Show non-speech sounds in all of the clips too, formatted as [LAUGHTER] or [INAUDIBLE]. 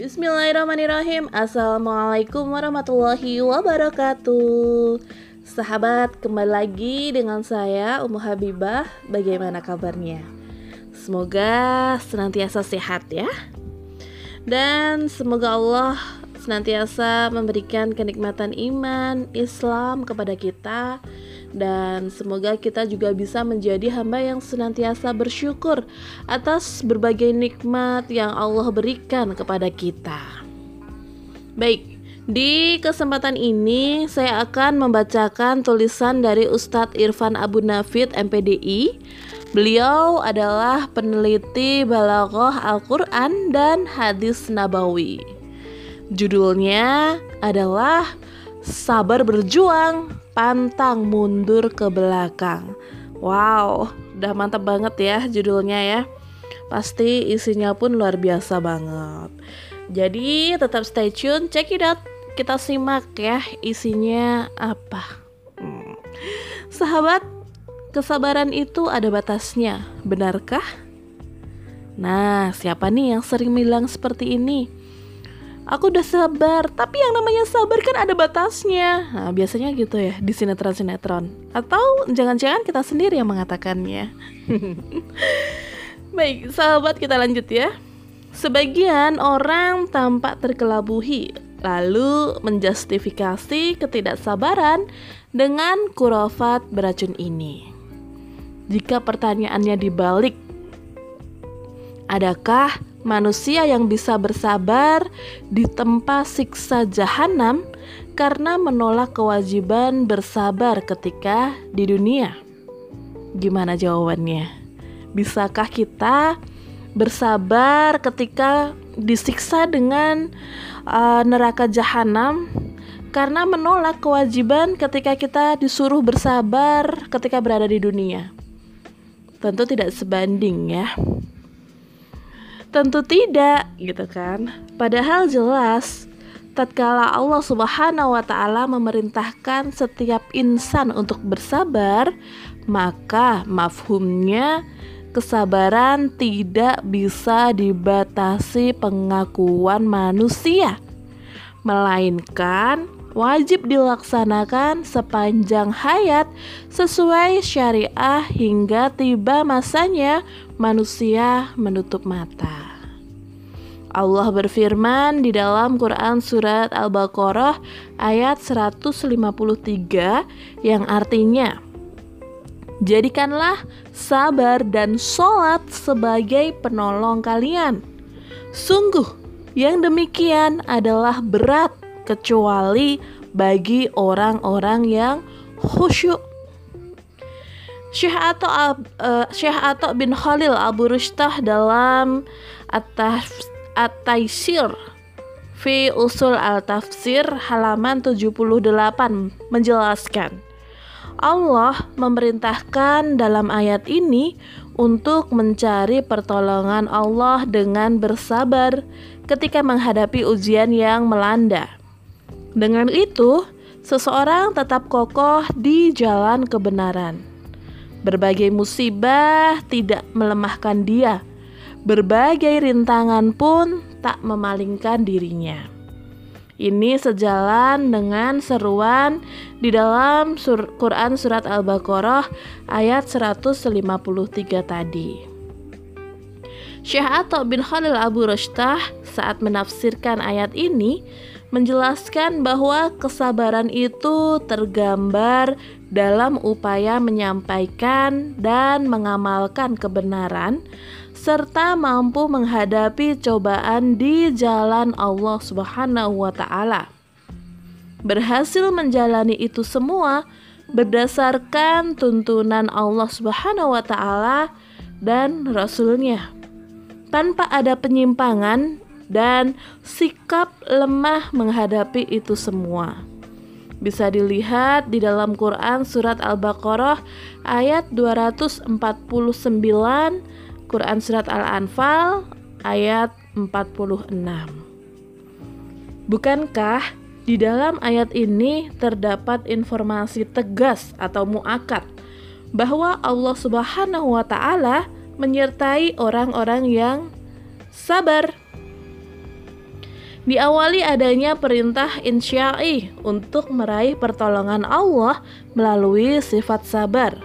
Bismillahirrahmanirrahim. Assalamualaikum warahmatullahi wabarakatuh. Sahabat, kembali lagi dengan saya Umu Habibah. Bagaimana kabarnya? Semoga senantiasa sehat ya. Dan semoga Allah senantiasa memberikan kenikmatan iman, Islam kepada kita dan semoga kita juga bisa menjadi hamba yang senantiasa bersyukur atas berbagai nikmat yang Allah berikan kepada kita. Baik, di kesempatan ini saya akan membacakan tulisan dari Ustadz Irfan Abu Nafid MPDI. Beliau adalah peneliti balaghah Al-Quran dan hadis Nabawi. Judulnya adalah Sabar Berjuang pantang mundur ke belakang. Wow, udah mantap banget ya judulnya ya. Pasti isinya pun luar biasa banget. Jadi tetap stay tune, check it out. Kita simak ya isinya apa. Hmm. Sahabat, kesabaran itu ada batasnya, benarkah? Nah, siapa nih yang sering bilang seperti ini? Aku udah sabar tapi yang namanya sabar kan ada batasnya. Nah biasanya gitu ya di sinetron-sinetron. Atau jangan-jangan kita sendiri yang mengatakannya. [LAUGHS] Baik sahabat kita lanjut ya. Sebagian orang tampak terkelabuhi lalu menjustifikasi ketidaksabaran dengan kurofat beracun ini. Jika pertanyaannya dibalik adakah manusia yang bisa bersabar di tempat siksa jahanam karena menolak kewajiban bersabar ketika di dunia. Gimana jawabannya? Bisakah kita bersabar ketika disiksa dengan uh, neraka jahanam karena menolak kewajiban ketika kita disuruh bersabar ketika berada di dunia? Tentu tidak sebanding ya. Tentu tidak, gitu kan. Padahal jelas tatkala Allah Subhanahu wa taala memerintahkan setiap insan untuk bersabar, maka mafhumnya kesabaran tidak bisa dibatasi pengakuan manusia, melainkan wajib dilaksanakan sepanjang hayat sesuai syariah hingga tiba masanya manusia menutup mata. Allah berfirman di dalam Quran surat Al-Baqarah ayat 153 yang artinya Jadikanlah sabar dan sholat sebagai penolong kalian. Sungguh, yang demikian adalah berat kecuali bagi orang-orang yang khusyuk. Syekh Ato, uh, Syekh Ato bin Khalil Abu Rushtah dalam At-Taisir fi Usul Al-Tafsir halaman 78 menjelaskan Allah memerintahkan dalam ayat ini untuk mencari pertolongan Allah dengan bersabar ketika menghadapi ujian yang melanda. Dengan itu, seseorang tetap kokoh di jalan kebenaran. Berbagai musibah tidak melemahkan dia. Berbagai rintangan pun tak memalingkan dirinya. Ini sejalan dengan seruan di dalam sur Quran Surat Al-Baqarah ayat 153 tadi. Syekh Atta bin Khalil Abu Rashtah saat menafsirkan ayat ini menjelaskan bahwa kesabaran itu tergambar dalam upaya menyampaikan dan mengamalkan kebenaran serta mampu menghadapi cobaan di jalan Allah Subhanahu wa taala. Berhasil menjalani itu semua berdasarkan tuntunan Allah Subhanahu wa taala dan rasulnya tanpa ada penyimpangan dan sikap lemah menghadapi itu semua. Bisa dilihat di dalam Quran surat Al-Baqarah ayat 249, Quran surat Al-Anfal ayat 46. Bukankah di dalam ayat ini terdapat informasi tegas atau muakat bahwa Allah Subhanahu wa taala menyertai orang-orang yang sabar Diawali adanya perintah insya'i untuk meraih pertolongan Allah melalui sifat sabar.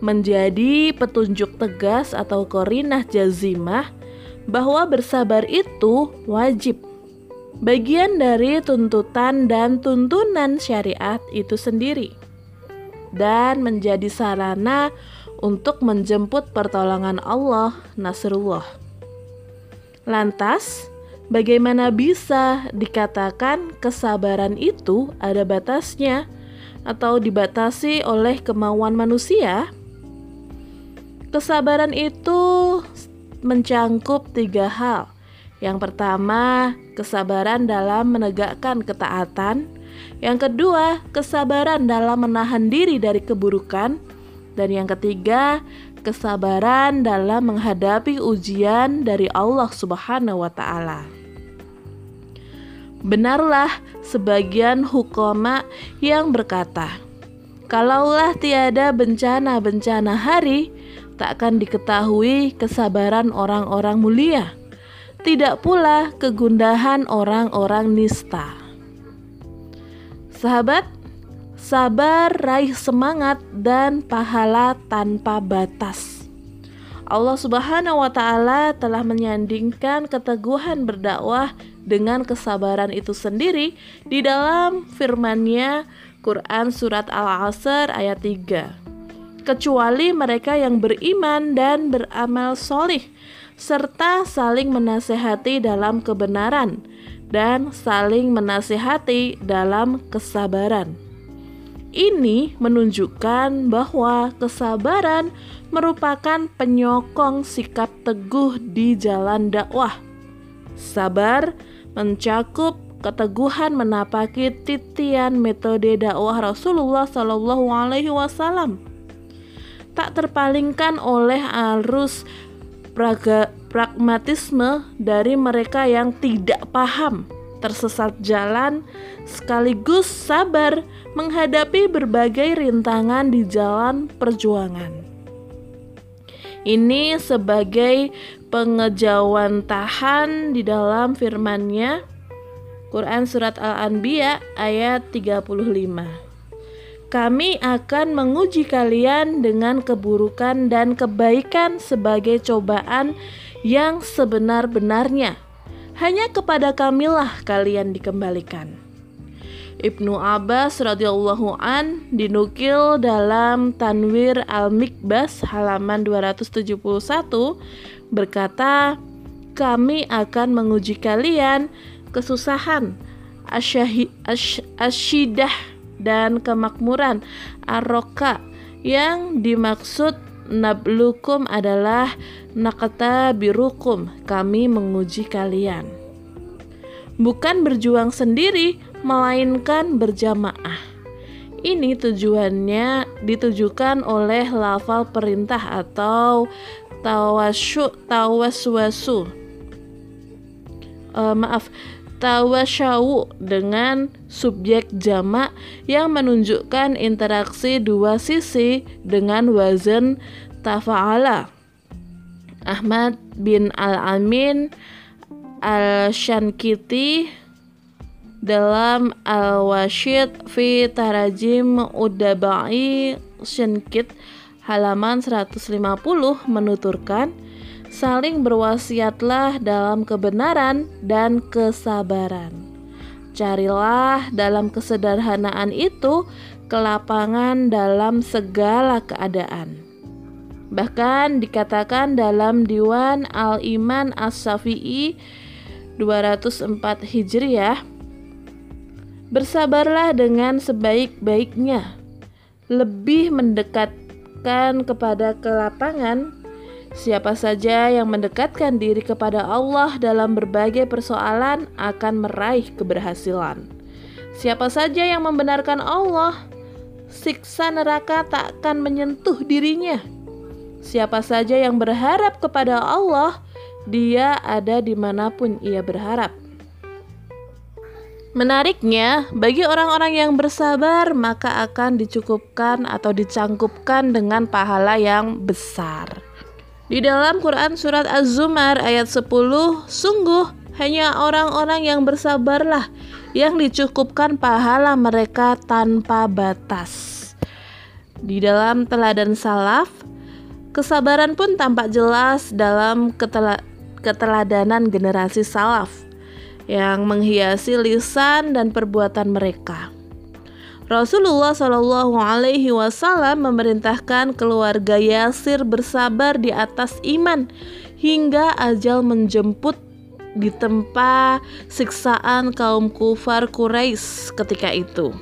Menjadi petunjuk tegas atau korinah jazimah bahwa bersabar itu wajib. Bagian dari tuntutan dan tuntunan syariat itu sendiri. Dan menjadi sarana untuk menjemput pertolongan Allah Nasrullah. Lantas, Bagaimana bisa dikatakan kesabaran itu ada batasnya atau dibatasi oleh kemauan manusia? Kesabaran itu mencangkup tiga hal. Yang pertama, kesabaran dalam menegakkan ketaatan. Yang kedua, kesabaran dalam menahan diri dari keburukan. Dan yang ketiga, kesabaran dalam menghadapi ujian dari Allah Subhanahu wa Ta'ala. Benarlah sebagian hukoma yang berkata, Kalaulah tiada bencana-bencana hari, tak akan diketahui kesabaran orang-orang mulia, tidak pula kegundahan orang-orang nista. Sahabat, sabar raih semangat dan pahala tanpa batas. Allah Subhanahu wa taala telah menyandingkan keteguhan berdakwah dengan kesabaran itu sendiri di dalam firman-Nya Quran surat Al-Asr ayat 3. Kecuali mereka yang beriman dan beramal solih serta saling menasehati dalam kebenaran dan saling menasehati dalam kesabaran. Ini menunjukkan bahwa kesabaran merupakan penyokong sikap teguh di jalan dakwah. Sabar mencakup keteguhan menapaki titian metode dakwah Rasulullah Shallallahu Alaihi Wasallam. Tak terpalingkan oleh arus praga, pragmatisme dari mereka yang tidak paham tersesat jalan sekaligus sabar menghadapi berbagai rintangan di jalan perjuangan. Ini sebagai pengejauhan tahan di dalam firman-Nya Quran surat Al-Anbiya ayat 35. Kami akan menguji kalian dengan keburukan dan kebaikan sebagai cobaan yang sebenar-benarnya. Hanya kepada kamilah kalian dikembalikan. Ibnu Abbas radhiyallahu an dinukil dalam Tanwir Al-Mikbas halaman 271 berkata, "Kami akan menguji kalian kesusahan, asyidah dan kemakmuran. Aroka yang dimaksud nablukum adalah nakata birukum kami menguji kalian. Bukan berjuang sendiri melainkan berjamaah. Ini tujuannya ditujukan oleh lafal perintah atau tawasyu tawaswasu. Uh, maaf tawasyawu dengan subjek jamak yang menunjukkan interaksi dua sisi dengan wazan tafa'ala. Ahmad bin Al-Amin Al-Shankiti dalam Al-Washid fi Tarajim Udabai Shankit halaman 150 menuturkan saling berwasiatlah dalam kebenaran dan kesabaran. Carilah dalam kesederhanaan itu kelapangan dalam segala keadaan. Bahkan dikatakan dalam Diwan Al-Iman As-Safi'i 204 Hijriah, bersabarlah dengan sebaik-baiknya, lebih mendekat mendekatkan kepada kelapangan, siapa saja yang mendekatkan diri kepada Allah dalam berbagai persoalan akan meraih keberhasilan. Siapa saja yang membenarkan Allah, siksa neraka tak akan menyentuh dirinya. Siapa saja yang berharap kepada Allah, dia ada di mana pun ia berharap. Menariknya, bagi orang-orang yang bersabar, maka akan dicukupkan atau dicangkupkan dengan pahala yang besar. Di dalam Quran surat Az-Zumar ayat 10, sungguh Hanya orang-orang yang bersabarlah yang dicukupkan pahala mereka tanpa batas. Di dalam teladan salaf, kesabaran pun tampak jelas dalam ketela keteladanan generasi salaf yang menghiasi lisan dan perbuatan mereka. Rasulullah Shallallahu Alaihi Wasallam memerintahkan keluarga Yasir bersabar di atas iman hingga ajal menjemput di tempat siksaan kaum kufar Quraisy ketika itu.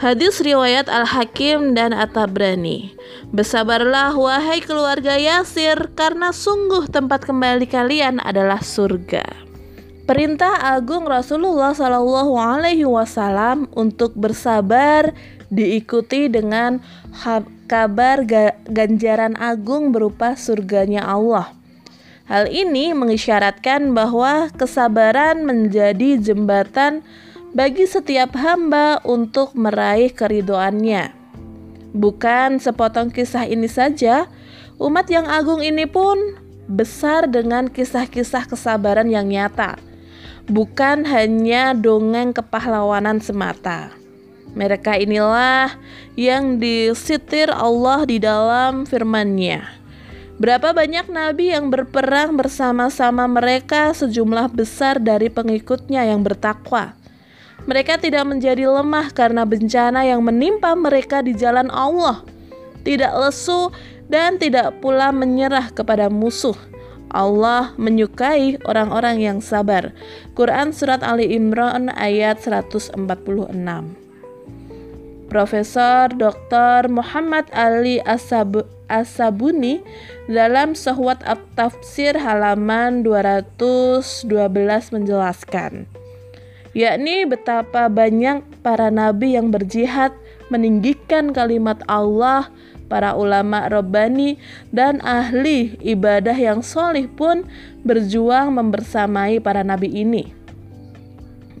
Hadis riwayat Al-Hakim dan At-Tabrani. Bersabarlah wahai keluarga Yasir karena sungguh tempat kembali kalian adalah surga. Perintah agung Rasulullah Shallallahu Alaihi Wasallam untuk bersabar diikuti dengan kabar ganjaran agung berupa surganya Allah. Hal ini mengisyaratkan bahwa kesabaran menjadi jembatan bagi setiap hamba untuk meraih keridoannya. Bukan sepotong kisah ini saja, umat yang agung ini pun besar dengan kisah-kisah kesabaran yang nyata bukan hanya dongeng kepahlawanan semata. Mereka inilah yang disitir Allah di dalam firman-Nya. Berapa banyak nabi yang berperang bersama-sama mereka sejumlah besar dari pengikutnya yang bertakwa. Mereka tidak menjadi lemah karena bencana yang menimpa mereka di jalan Allah. Tidak lesu dan tidak pula menyerah kepada musuh Allah menyukai orang-orang yang sabar. Quran Surat Ali Imran ayat 146 Profesor Dr. Muhammad Ali Asab Asabuni dalam Sahwat At-Tafsir halaman 212 menjelaskan yakni betapa banyak para nabi yang berjihad meninggikan kalimat Allah para ulama Rabbani dan ahli ibadah yang solih pun berjuang membersamai para nabi ini.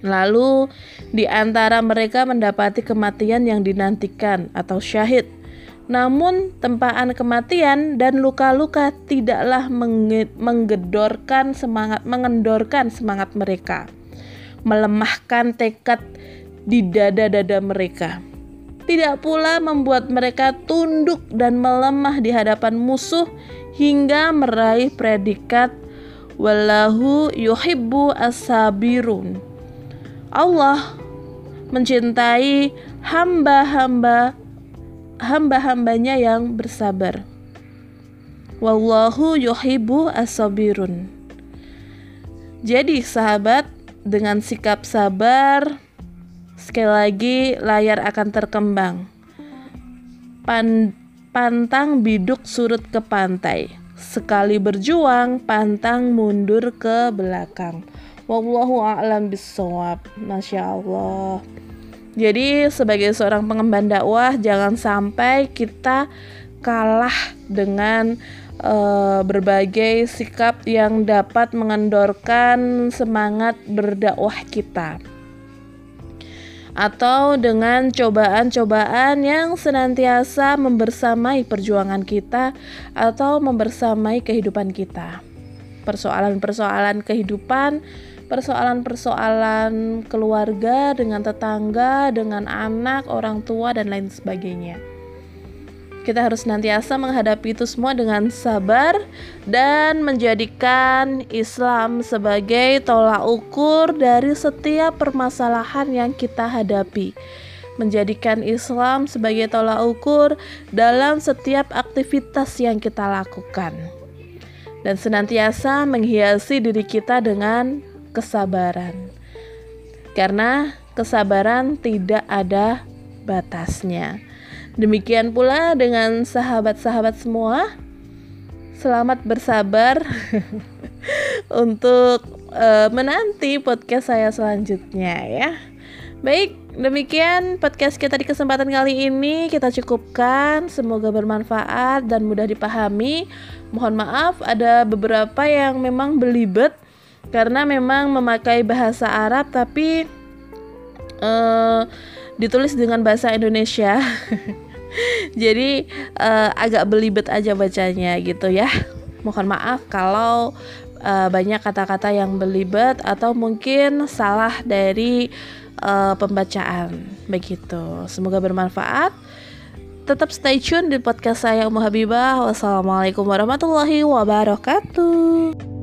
Lalu di antara mereka mendapati kematian yang dinantikan atau syahid. Namun tempaan kematian dan luka-luka tidaklah menggedorkan semangat mengendorkan semangat mereka. Melemahkan tekad di dada-dada mereka tidak pula membuat mereka tunduk dan melemah di hadapan musuh hingga meraih predikat wallahu yuhibbu asabirun. Allah mencintai hamba-hamba hamba-hambanya yang bersabar. Wallahu yuhibbu asabirun. Jadi sahabat dengan sikap sabar Sekali lagi, layar akan terkembang. Pan pantang biduk surut ke pantai. Sekali berjuang, pantang mundur ke belakang. Wallahu a'lam bisawab. Masya Allah. Jadi sebagai seorang pengemban dakwah jangan sampai kita kalah dengan uh, berbagai sikap yang dapat mengendorkan semangat berdakwah kita atau dengan cobaan-cobaan yang senantiasa membersamai perjuangan kita atau membersamai kehidupan kita. Persoalan-persoalan kehidupan, persoalan-persoalan keluarga dengan tetangga, dengan anak, orang tua dan lain sebagainya. Kita harus nantiasa menghadapi itu semua dengan sabar dan menjadikan Islam sebagai tolak ukur dari setiap permasalahan yang kita hadapi. Menjadikan Islam sebagai tolak ukur dalam setiap aktivitas yang kita lakukan. Dan senantiasa menghiasi diri kita dengan kesabaran. Karena kesabaran tidak ada batasnya. Demikian pula dengan sahabat-sahabat semua. Selamat bersabar [LAUGHS] untuk uh, menanti podcast saya selanjutnya ya. Baik, demikian podcast kita di kesempatan kali ini kita cukupkan. Semoga bermanfaat dan mudah dipahami. Mohon maaf ada beberapa yang memang belibet karena memang memakai bahasa Arab tapi uh, ditulis dengan bahasa Indonesia. [LAUGHS] Jadi uh, agak belibet aja bacanya gitu ya. Mohon maaf kalau uh, banyak kata-kata yang belibet atau mungkin salah dari uh, pembacaan begitu. Semoga bermanfaat. Tetap stay tune di podcast saya Ummu Habibah. Wassalamualaikum warahmatullahi wabarakatuh.